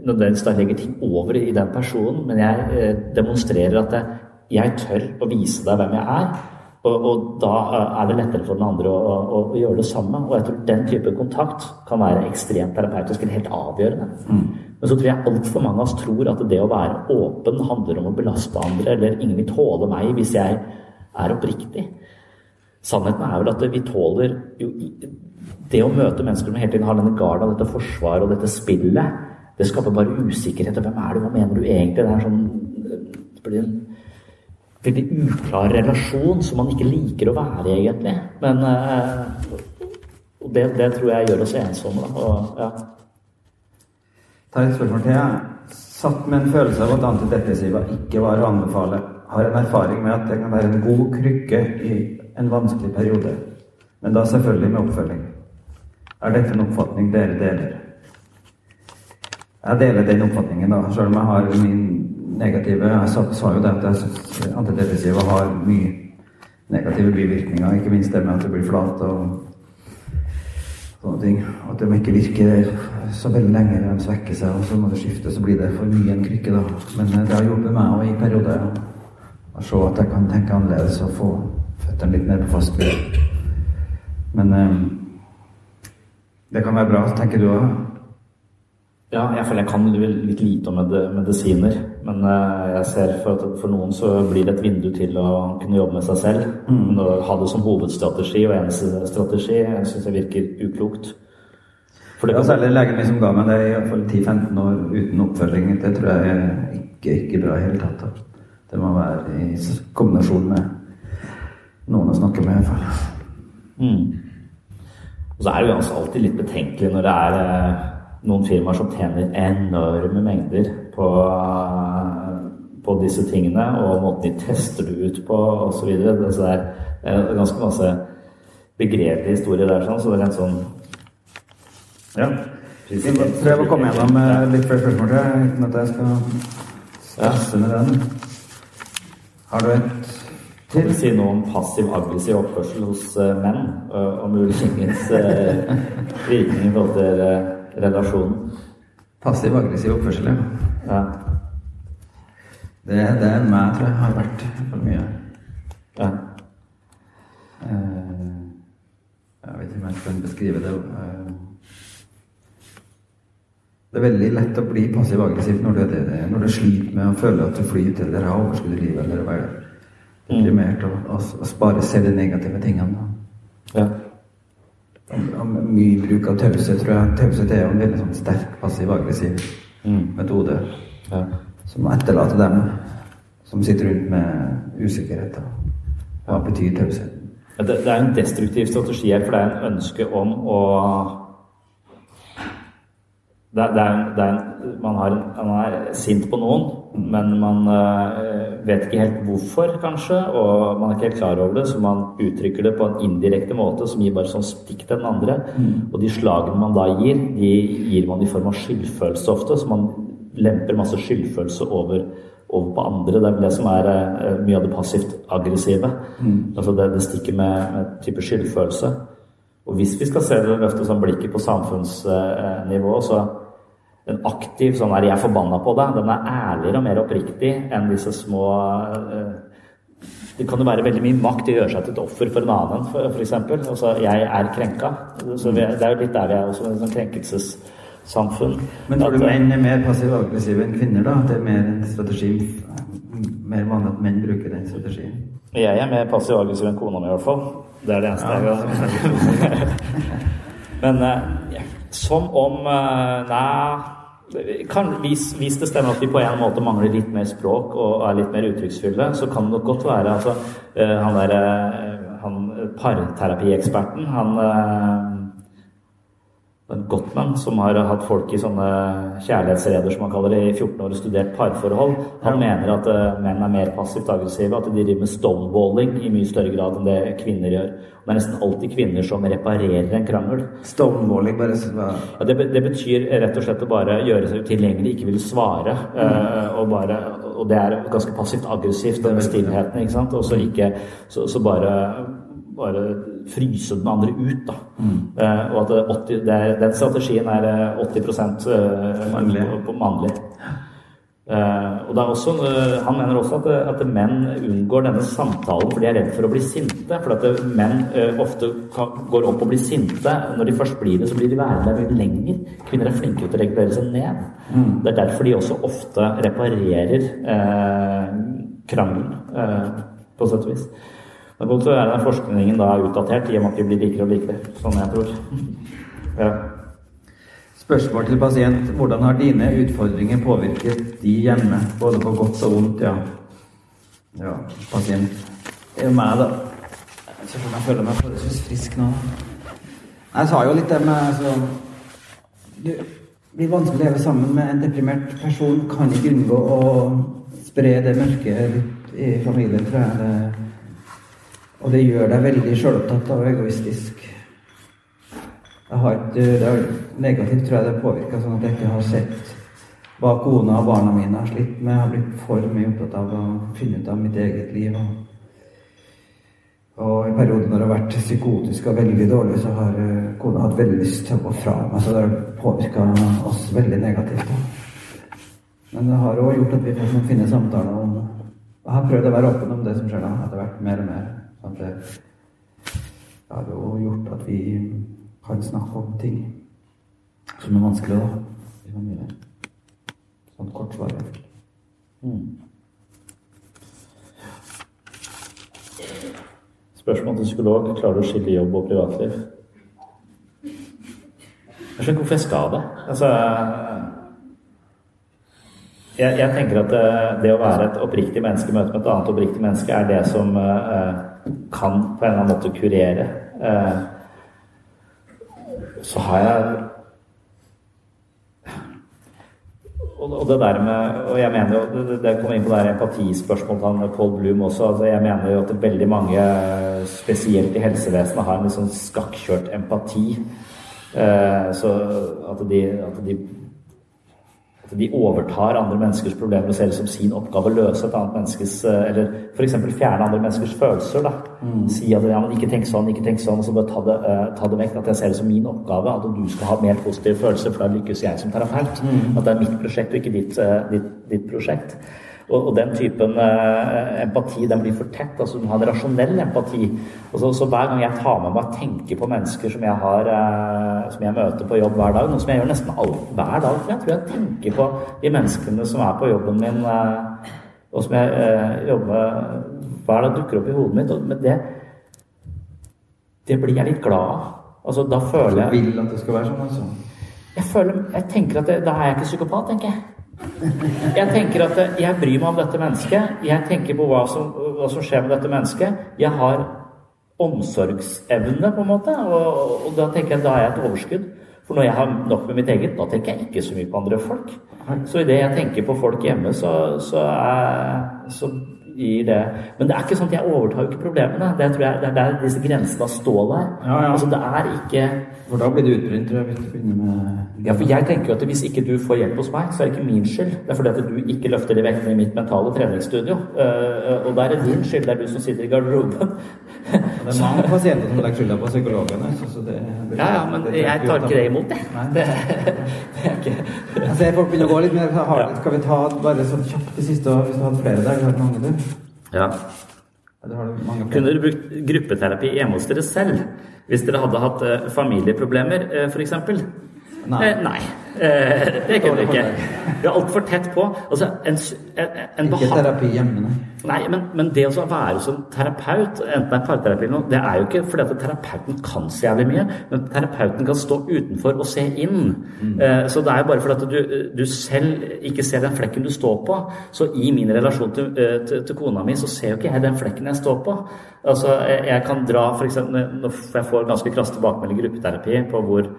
nødvendigvis da legger ting over i den personen, men jeg eh, demonstrerer at jeg tør å vise deg hvem jeg er. Og, og, da er det lettere for den andre å, å, å, gjøre det samme. Og jeg tror den type kontakt kan være ekstremt terapeutisk eller helt avgjørende. Mm. Men så tror jeg altfor mange av oss tror at det å være åpen handler om å belaste andre, eller ingen vil tåle meg hvis jeg er oppriktig. Sannheten er vel at vi tåler jo Det å møte mennesker som hele tiden har denne garda, dette forsvaret og dette spillet, det skaper bare usikkerhet. Hvem er du? Hva mener du egentlig? Det er sånn det blir en veldig uklar relasjon som man ikke liker å være, i, egentlig. Men og det, det, tror jeg gjør oss ensomme. Og, ja. Ta et spørsmål til. Jeg satt med en følelse av at antidepressiva ikke var å anbefale. Har en erfaring med at det kan være en god krykke i en vanskelig periode. Men da selvfølgelig med oppfølging. Er dette en oppfatning dere deler? Jeg deler den oppfatningen, da, selv om jeg har min negative Jeg sa, jo det at antidepressiva har mye negative bivirkninger. Ikke minst det med at det blir flat og sånne ting. At de ikke virker så veldig lenge. De svekker seg, og så må det skifte. Så blir det for mye en krykke, da. Men eh, det har hjulpet meg òg i perioder å se at jeg kan tenke annerledes og få føttene litt mer på fast grunn. Men um, det kan være bra, tenker du òg? Ja, jeg føler jeg kan litt lite om medisiner. Men eh, jeg ser for at for noen så blir det et vindu til å kunne jobbe med seg selv. Mm. Men å ha det som hovedstrategi og eneste strategi jeg syns jeg virker uklokt. For det ja, særlig legen min som ga meg det i 10-15 år uten oppfølging, det tror jeg er ikke, ikke bra i hele tatt. Det må være i kombinasjon med noen å snakke med, i hvert fall. Mm. Og så er det jo alltid litt betenkelig når det er eh, noen firmaer som tjener enorme mengder på, på disse tingene, og måten de tester det ut på osv. Så det er ganske masse begrepelige historier der, sånn, så det er en sånn Ja. Prøv å komme gjennom eh, litt flere spørsmål uten at jeg skal stresse med den. Har du et til? Si noe om passiv-aggressiv oppførsel hos uh, menn, og, muligens virkning i forhold til relasjonen. Passiv-aggressiv oppførsel, ja. Ja. Det, det er meg, tror jeg, har vært for mye. Ja. Uh, jeg vet ikke om jeg kan beskrive det. Uh, det er veldig lett å bli passiv-aggressiv når, når, du sliter med å føle at du flyter eller har overskudd i livet eller er deprimert, mm. og, og, og bare se de negative tingene. Ja mye bruk av taushet, tror jeg. Taushet er jo en veldig sånn sterk passiv-aggressiv mm. metode. Ja. Som etterlater dem som sitter rundt med usikkerhet. Hva betyr tausheten? Det, det, er en destruktiv strategi her, for det er en ønske om å det, det er, det er, man, har, man, er sint på noen, men man uh, vet ikke helt hvorfor, kanskje. Og man er ikke helt klar over det, så man uttrykker det på en indirekte måte som gir bare sånn stikk til den andre. Mm. Og de slagene man da gir, de gir man i form av skyldfølelse ofte. Så man lemper masse skyldfølelse over, over på andre. Det er det som er uh, mye av det passivt aggressive. Mm. Altså det, det stikker med, med type skyldfølelse. Og hvis vi skal se det løftet som blikket på samfunnsnivå, så en aktiv sånn der 'jeg er forbanna på deg', den er ærligere og mer oppriktig enn disse små uh, Det kan jo være veldig mye makt i å gjøre seg til et offer for en annen, f.eks. Altså 'jeg er krenka'. Så vi, det er jo litt der vi er også, en sånn krenkelsessamfunn. Men tror du menn er mer passive aggressive enn kvinner, da? Det er mer en strategi Mer vanlig at menn bruker den strategien? Jeg er mer passiv aggressiv enn kona mi, i hvert fall. Det er det eneste ja. jeg Men uh, som om Nei kan, hvis, hvis, det stemmer at vi på en måte mangler litt mer språk og er litt mer uttrykksfulle, så kan det godt være altså, han der, uh, han parterapieksperten, han eh, Ben Gottman, som har hatt folk i sånne kjærlighetsreder som han kaller det, i 14 år og studert parforhold, han mener at uh, menn er mer passivt aggressive, at de driver med stonewalling i mye større grad enn det kvinner gjør. Det er nesten alltid kvinner som reparerer en krangel. Stonewalling, bare ja, det, det, betyr rett og slett å bare gjøre seg utilgjengelig, ikke ville svare. Uh, og, bare, og det er ganske passivt aggressivt, den stillheten, ikke sant. Og så ikke så, så bare bare fryse den andre ut. Da. Mm. Uh, og at 80, er, den strategien er 80 uh, På, mannlig. Uh, og det er også, Han mener også at, at, menn unngår denne samtalen fordi de er redd for å bli sinte. For at menn ofte går opp og blir sinte. Når de først blir det, så blir de værende der mye lenger. Kvinner er flinkere til å regulere seg ned. Mm. Det er derfor de også ofte reparerer krangelen, på sett og vis. Det er godt å være forskningen da er utdatert, i og med at vi blir likere og likere. Sånn jeg tror. Ja. Spørsmål til pasient. Hvordan har dine utfordringer påvirket de hjemme? Både på godt og vondt, ja. Ja, pasient. Det er jo meg, da. Jeg føler meg forholdsvis frisk nå. Jeg sa jo litt det med altså, Det blir vanskelig å leve sammen med en deprimert person. Kan ikke unngå å spre det mørke i familien, tror jeg. Og det gjør deg veldig sjølopptatt og egoistisk. Jeg har et, det er negativt, tror jeg det påvirka, sånn at jeg ikke har sett hva kona og barna mine har slitt med. Jeg har blitt for mye opptatt av å finne ut av mitt eget liv. Og, i perioder når det har vært psykotisk og veldig dårlig, så har eh, kona hatt veldig lyst til å gå fra meg. Så det har påvirka oss veldig negativt. Men det har òg gjort at vi får finne samtaler om Jeg har prøvd å være åpen om det som skjer da, etter hvert mer og mer. At det, det har jo gjort at vi kan snakke om ting som er vanskelig da, i familien. Sånn kort svar. Mm. Spørsmål til psykolog. Klarer du å skille jobb og privatliv? Jeg skjønner ikke hvorfor jeg skal det. Altså, jeg, jeg, tenker at det, det, å være et oppriktig menneske møte med et annet oppriktig menneske er det som uh, kan på en eller annen måte kurere. Eh, så har jeg og det der med Og jeg mener jo Det, det kommer inn på det her empatispørsmålet til Paul Bloom også. altså Jeg mener jo at veldig mange, spesielt i helsevesenet, har en litt sånn skakkjørt empati. Eh, så at de, at de de overtar andre menneskers problemer og ser det som sin oppgave å løse et annet menneskes eh, Eller f.eks. fjerne andre menneskers følelser. da. Mm. Si at ja, men ikke tenk sånn, ikke tenk sånn, og så bare ta det, uh, ta det, vekk. At jeg ser det som min oppgave at du skal ha mer positive følelser, for da lykkes jeg som terapeut. Mm. At det er mitt prosjekt og ikke ditt, uh, ditt, ditt prosjekt. Og, og, den typen eh, empati den blir for tett. altså Du må ha en rasjonell empati. Og så, så, Hver gang jeg tar med meg og tenker på mennesker som jeg, har, eh, som jeg møter på jobb hver dag, noe som jeg gjør nesten all, hver dag For jeg tror jeg tenker på de menneskene som er på jobben min, eh, og som jeg jobber hver dag, dukker opp i hodet mitt. Og, men det, det blir jeg litt glad av. Altså, da føler jeg Du vil at det skal være sånn, altså? Jeg, føler, jeg tenker at det, Da er jeg ikke psykopat, tenker jeg. Jeg tenker at jeg bryr meg om dette mennesket. Jeg tenker på hva som, hva som skjer med dette mennesket. Jeg har omsorgsevne, på en måte, og, og da tenker jeg da har jeg et overskudd. For når jeg har nok med mitt eget, da tenker jeg ikke så mye på andre folk. Så idet jeg tenker på folk hjemme, så, så, er, så gir det Men det er ikke sånn at jeg overtar ikke problemene. Det, tror jeg, det er der disse grensene står der. Ja, ja. Altså, det er ikke For da blir du utbrent, tror jeg, hvis du begynner med Ja, for jeg tenker jo at hvis ikke du får hjelp hos meg, så er det ikke min skyld. Det er fordi at du ikke løfter de vektene i mitt mentale treningsstudio. Uh, og da er det din skyld. Det er du som sitter i garderoben. det er mange pasienter som legger skylda på psykologene. Så det, det, ja, ja, men det, jeg tar ikke det imot, det. Det, det er ikke Jeg ser folk begynner å gå litt mer hardt. Skal vi ta bare sånn kjapt det siste, hvis du hadde flere der? Har mange, du? Ja. Kunne dere brukt gruppeterapi hjemme hos dere selv hvis dere hadde hatt uh, familieproblemer, uh, f.eks.? Nei. Eh, nei. Eh, det kunne vi ikke. Vi er altfor tett på. Altså, en, en, en ikke terapi hjemme, nei. Nei, men, men, det å være som terapeut, enten det er parterapi eller noe, det er jo ikke fordi at terapeuten kan så jævlig mye, men terapeuten kan stå utenfor og se inn. Mm. Eh, så det er jo bare fordi at du, du, selv ikke ser den flekken du står på. Så i min relasjon til, til, til kona mi, så ser jo ikke jeg den flekken jeg står på. Altså, jeg kan dra f.eks. når jeg får ganske krass tilbakemelding i gruppeterapi på hvor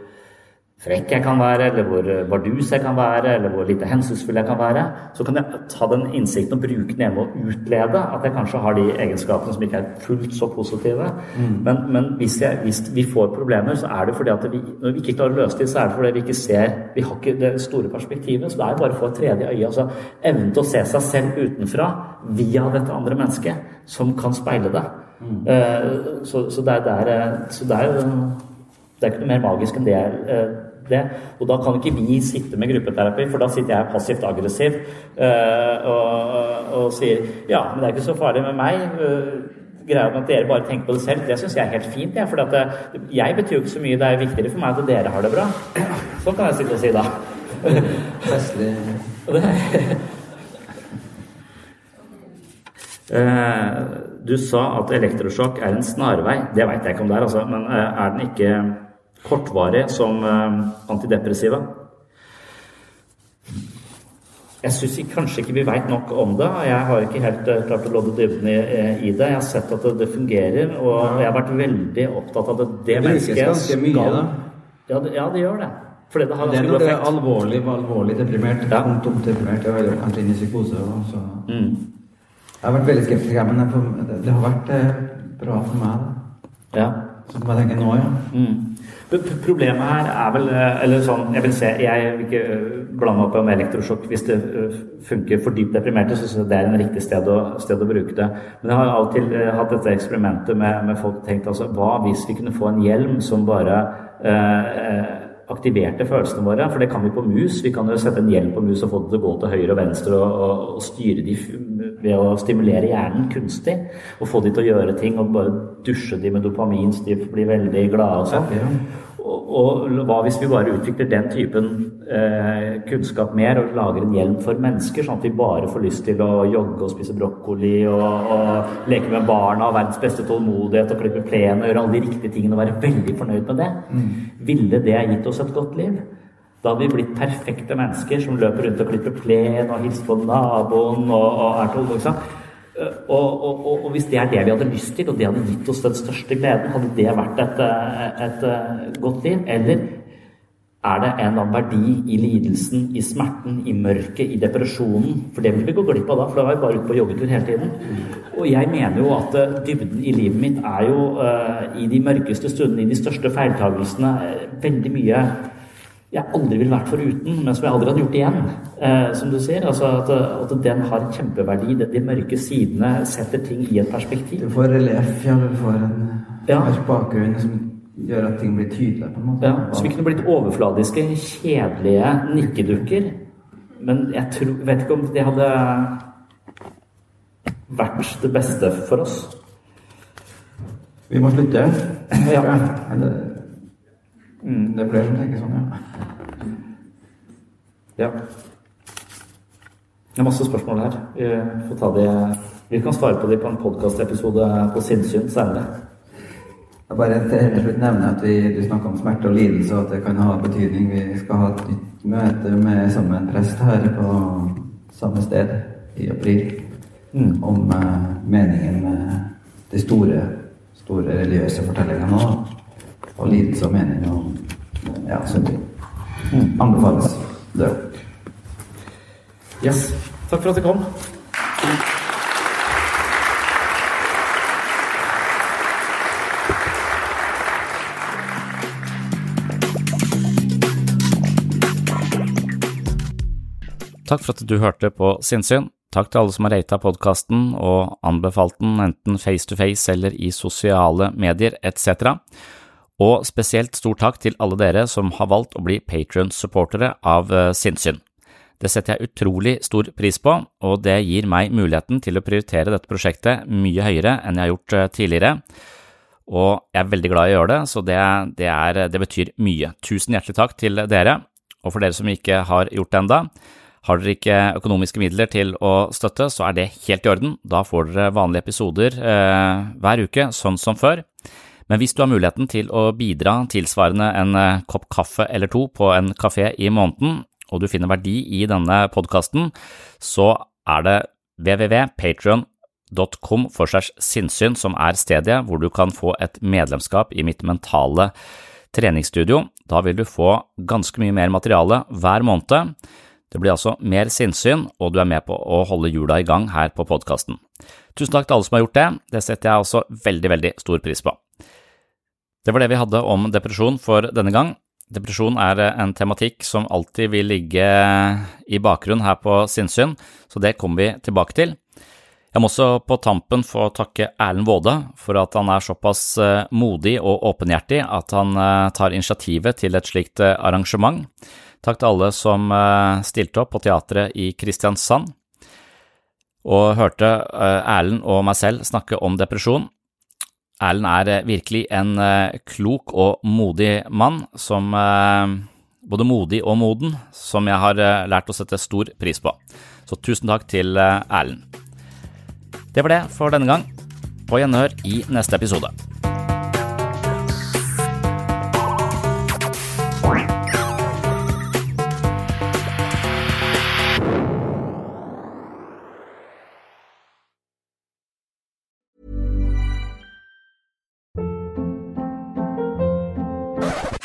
frekk jeg kan være, eller hvor bardus jeg kan være, eller hvor lite hensynsfull jeg kan være, så kan jeg ta den innsikten og bruke den hjemme og utlede at jeg kanskje har de egenskapene som ikke er fullt så positive. Mm. Men, men hvis, jeg, hvis, vi får problemer, så er det fordi at vi, når vi ikke klarer å løse dem, så er det fordi vi ikke ser Vi har ikke det store perspektivet. Så det er bare å få et tredje øye. Altså evnen til å se seg selv utenfra via dette andre mennesket, som kan speile det. Mm. Uh, så, så, det er, det er, så det er det er ikke noe mer magisk enn det. Uh, det. Og da kan ikke vi sitte med gruppeterapi, for da sitter jeg passivt aggressiv øh, og, og, sier ja, men det er ikke så farlig med meg. Uh, greia med at dere bare tenker på det selv, det syns jeg er helt fint. Ja, for det, jeg betyr jo ikke så mye. Det er viktigere for meg at dere har det bra. Sånn kan jeg sitte og si da. Uh, du sa at elektrosjokk er en snarvei. Det veit jeg ikke om det er, altså. Men er den ikke kortvarig som eh, antidepressiva. Jeg syns kanskje ikke vi veit nok om det. Jeg har ikke helt uh, klart å lodde dybden i, i, det. Jeg har sett at det, det fungerer, og jeg har vært veldig opptatt av at det, det mennesket skal mye, ja det, ja, det gjør det. Fordi det har det er når det er alvorlig, alvorlig deprimert. Ja. Tungt deprimert. Jeg har kanskje inn i psykose. Så. Mm. Jeg har vært veldig skeptisk, men det, har vært eh, bra for meg. Da. Ja. Som jeg tenke nå, ja. Mm. Problemet her er vel eh, Eller sånn, jeg vil se Jeg vil ikke eh, blande opp om elektrosjokk. Hvis det eh, funker for dypt deprimerte, så synes jeg det er en riktig sted å, sted å, bruke det. Men jeg har til hatt dette eksperimentet med, med folk tenkt altså Hva hvis vi kunne få en hjelm som bare eh, aktiverte følelsene våre. For det kan vi på mus. Vi kan jo sette en hjelm på mus og få det til å gå til høyre og venstre og, og, og styre de ved å stimulere hjernen kunstig. Og få de til å gjøre ting og bare dusje de med dopamin så de blir veldig glade og sånn. Og, og, hva hvis vi bare utvikler den typen eh, kunnskap mer og lager en hjelm for mennesker, sånn at vi bare får lyst til å jogge og spise brokkoli og, og leke med barna og verdens beste tålmodighet og klippe plenen og gjøre alle de riktige tingene og være veldig fornøyd med det? Mm. Ville det gitt oss et godt liv? Da hadde vi blitt perfekte mennesker som løper rundt og klipper plen og hilser på naboen og, og er tålmodige. Og, og, og, og, hvis det er det vi hadde lyst til, og det hadde gitt oss den største gleden, hadde det vært et, et, et godt liv? Eller er det en eller annen verdi i lidelsen, i smerten, i mørket, i depresjonen? For det vil vi gå glipp av da, for da var vi bare ute på joggetur hele tiden. Og jeg mener jo at eh, dybden i livet mitt er jo uh, i de mørkeste stundene, i de største feiltagelsene, veldig mye jeg aldri ville vært foruten, men som jeg aldri hadde gjort igjen. Eh, som du sier. Altså at, at, den har kjempeverdi. De, de, mørke sidene setter ting i et perspektiv. Du får relief, ja. Du får en ja. bakgrunn som gjør at ting blir tydelige. på en måte. Ja, Så vi kunne blitt overfladiske, kjedelige nikkedukker. Men jeg tror, vet ikke om det hadde vært det beste for oss. Vi må slutte. Ja. Mm, det er flere som tenker sånn, ja. Ja. Det er masse spørsmål her. Vi, får ta de, vi kan svare på de på en podkastepisode på Sinnsyn senere. Jeg bare til slutt nevne at vi, du snakker om smerte og lidelse, og at det kan ha betydning. Vi skal ha et nytt møte med sammen prest her på samme sted i april. Mm. Om uh, meningen med de store, store religiøse fortellingene nå og lidelse og mening og ja, sånne ting. Mm. Anbefales. Det. Yes. Takk for at du kom. Takk for at du hørte på Sinnsyn. Takk til alle som har rata podkasten og anbefalt den enten face to face eller i sosiale medier etc. Og spesielt stor takk til alle dere som har valgt å bli Patrion-supportere av eh, Sinnsyn. Det setter jeg utrolig stor pris på, og det gir meg muligheten til å prioritere dette prosjektet mye høyere enn jeg har gjort eh, tidligere. og jeg er veldig glad i å gjøre det, så det, det, er, det betyr mye. Tusen hjertelig takk til dere, og for dere som ikke har gjort det enda, har dere ikke økonomiske midler til å støtte, så er det helt i orden. Da får dere vanlige episoder eh, hver uke, sånn som før. Men hvis du har muligheten til å bidra tilsvarende en eh, kopp kaffe eller to på en kafé i måneden, og du finner verdi i denne podkasten, så er det www.patrion.com for segs sinnssyn som er stedet hvor du kan få et medlemskap i mitt mentale treningsstudio. Da vil du få ganske mye mer materiale hver måned. Det blir altså mer sinnssyn, og du er med på å holde hjula i gang her på podkasten. Tusen takk til alle som har gjort det, det setter jeg også veldig, veldig stor pris på. Det var det vi hadde om depresjon for denne gang. Depresjon er en tematikk som alltid vil ligge i bakgrunnen her på Sinnsyn, så det kommer vi tilbake til. Jeg må også på tampen få takke Erlend Waade for at han er såpass eh, modig og åpenhjertig at han eh, tar initiativet til et slikt eh, arrangement. Takk til alle som stilte opp på teatret i Kristiansand og hørte Erlend og meg selv snakke om depresjon. Erlend er eh, virkelig en eh, klok og modig mann, som eh, både modig og moden, som jeg har lært å sette stor pris på. Så tusen takk til Erlend. Det var det for denne gang. På gjenhør i neste episode.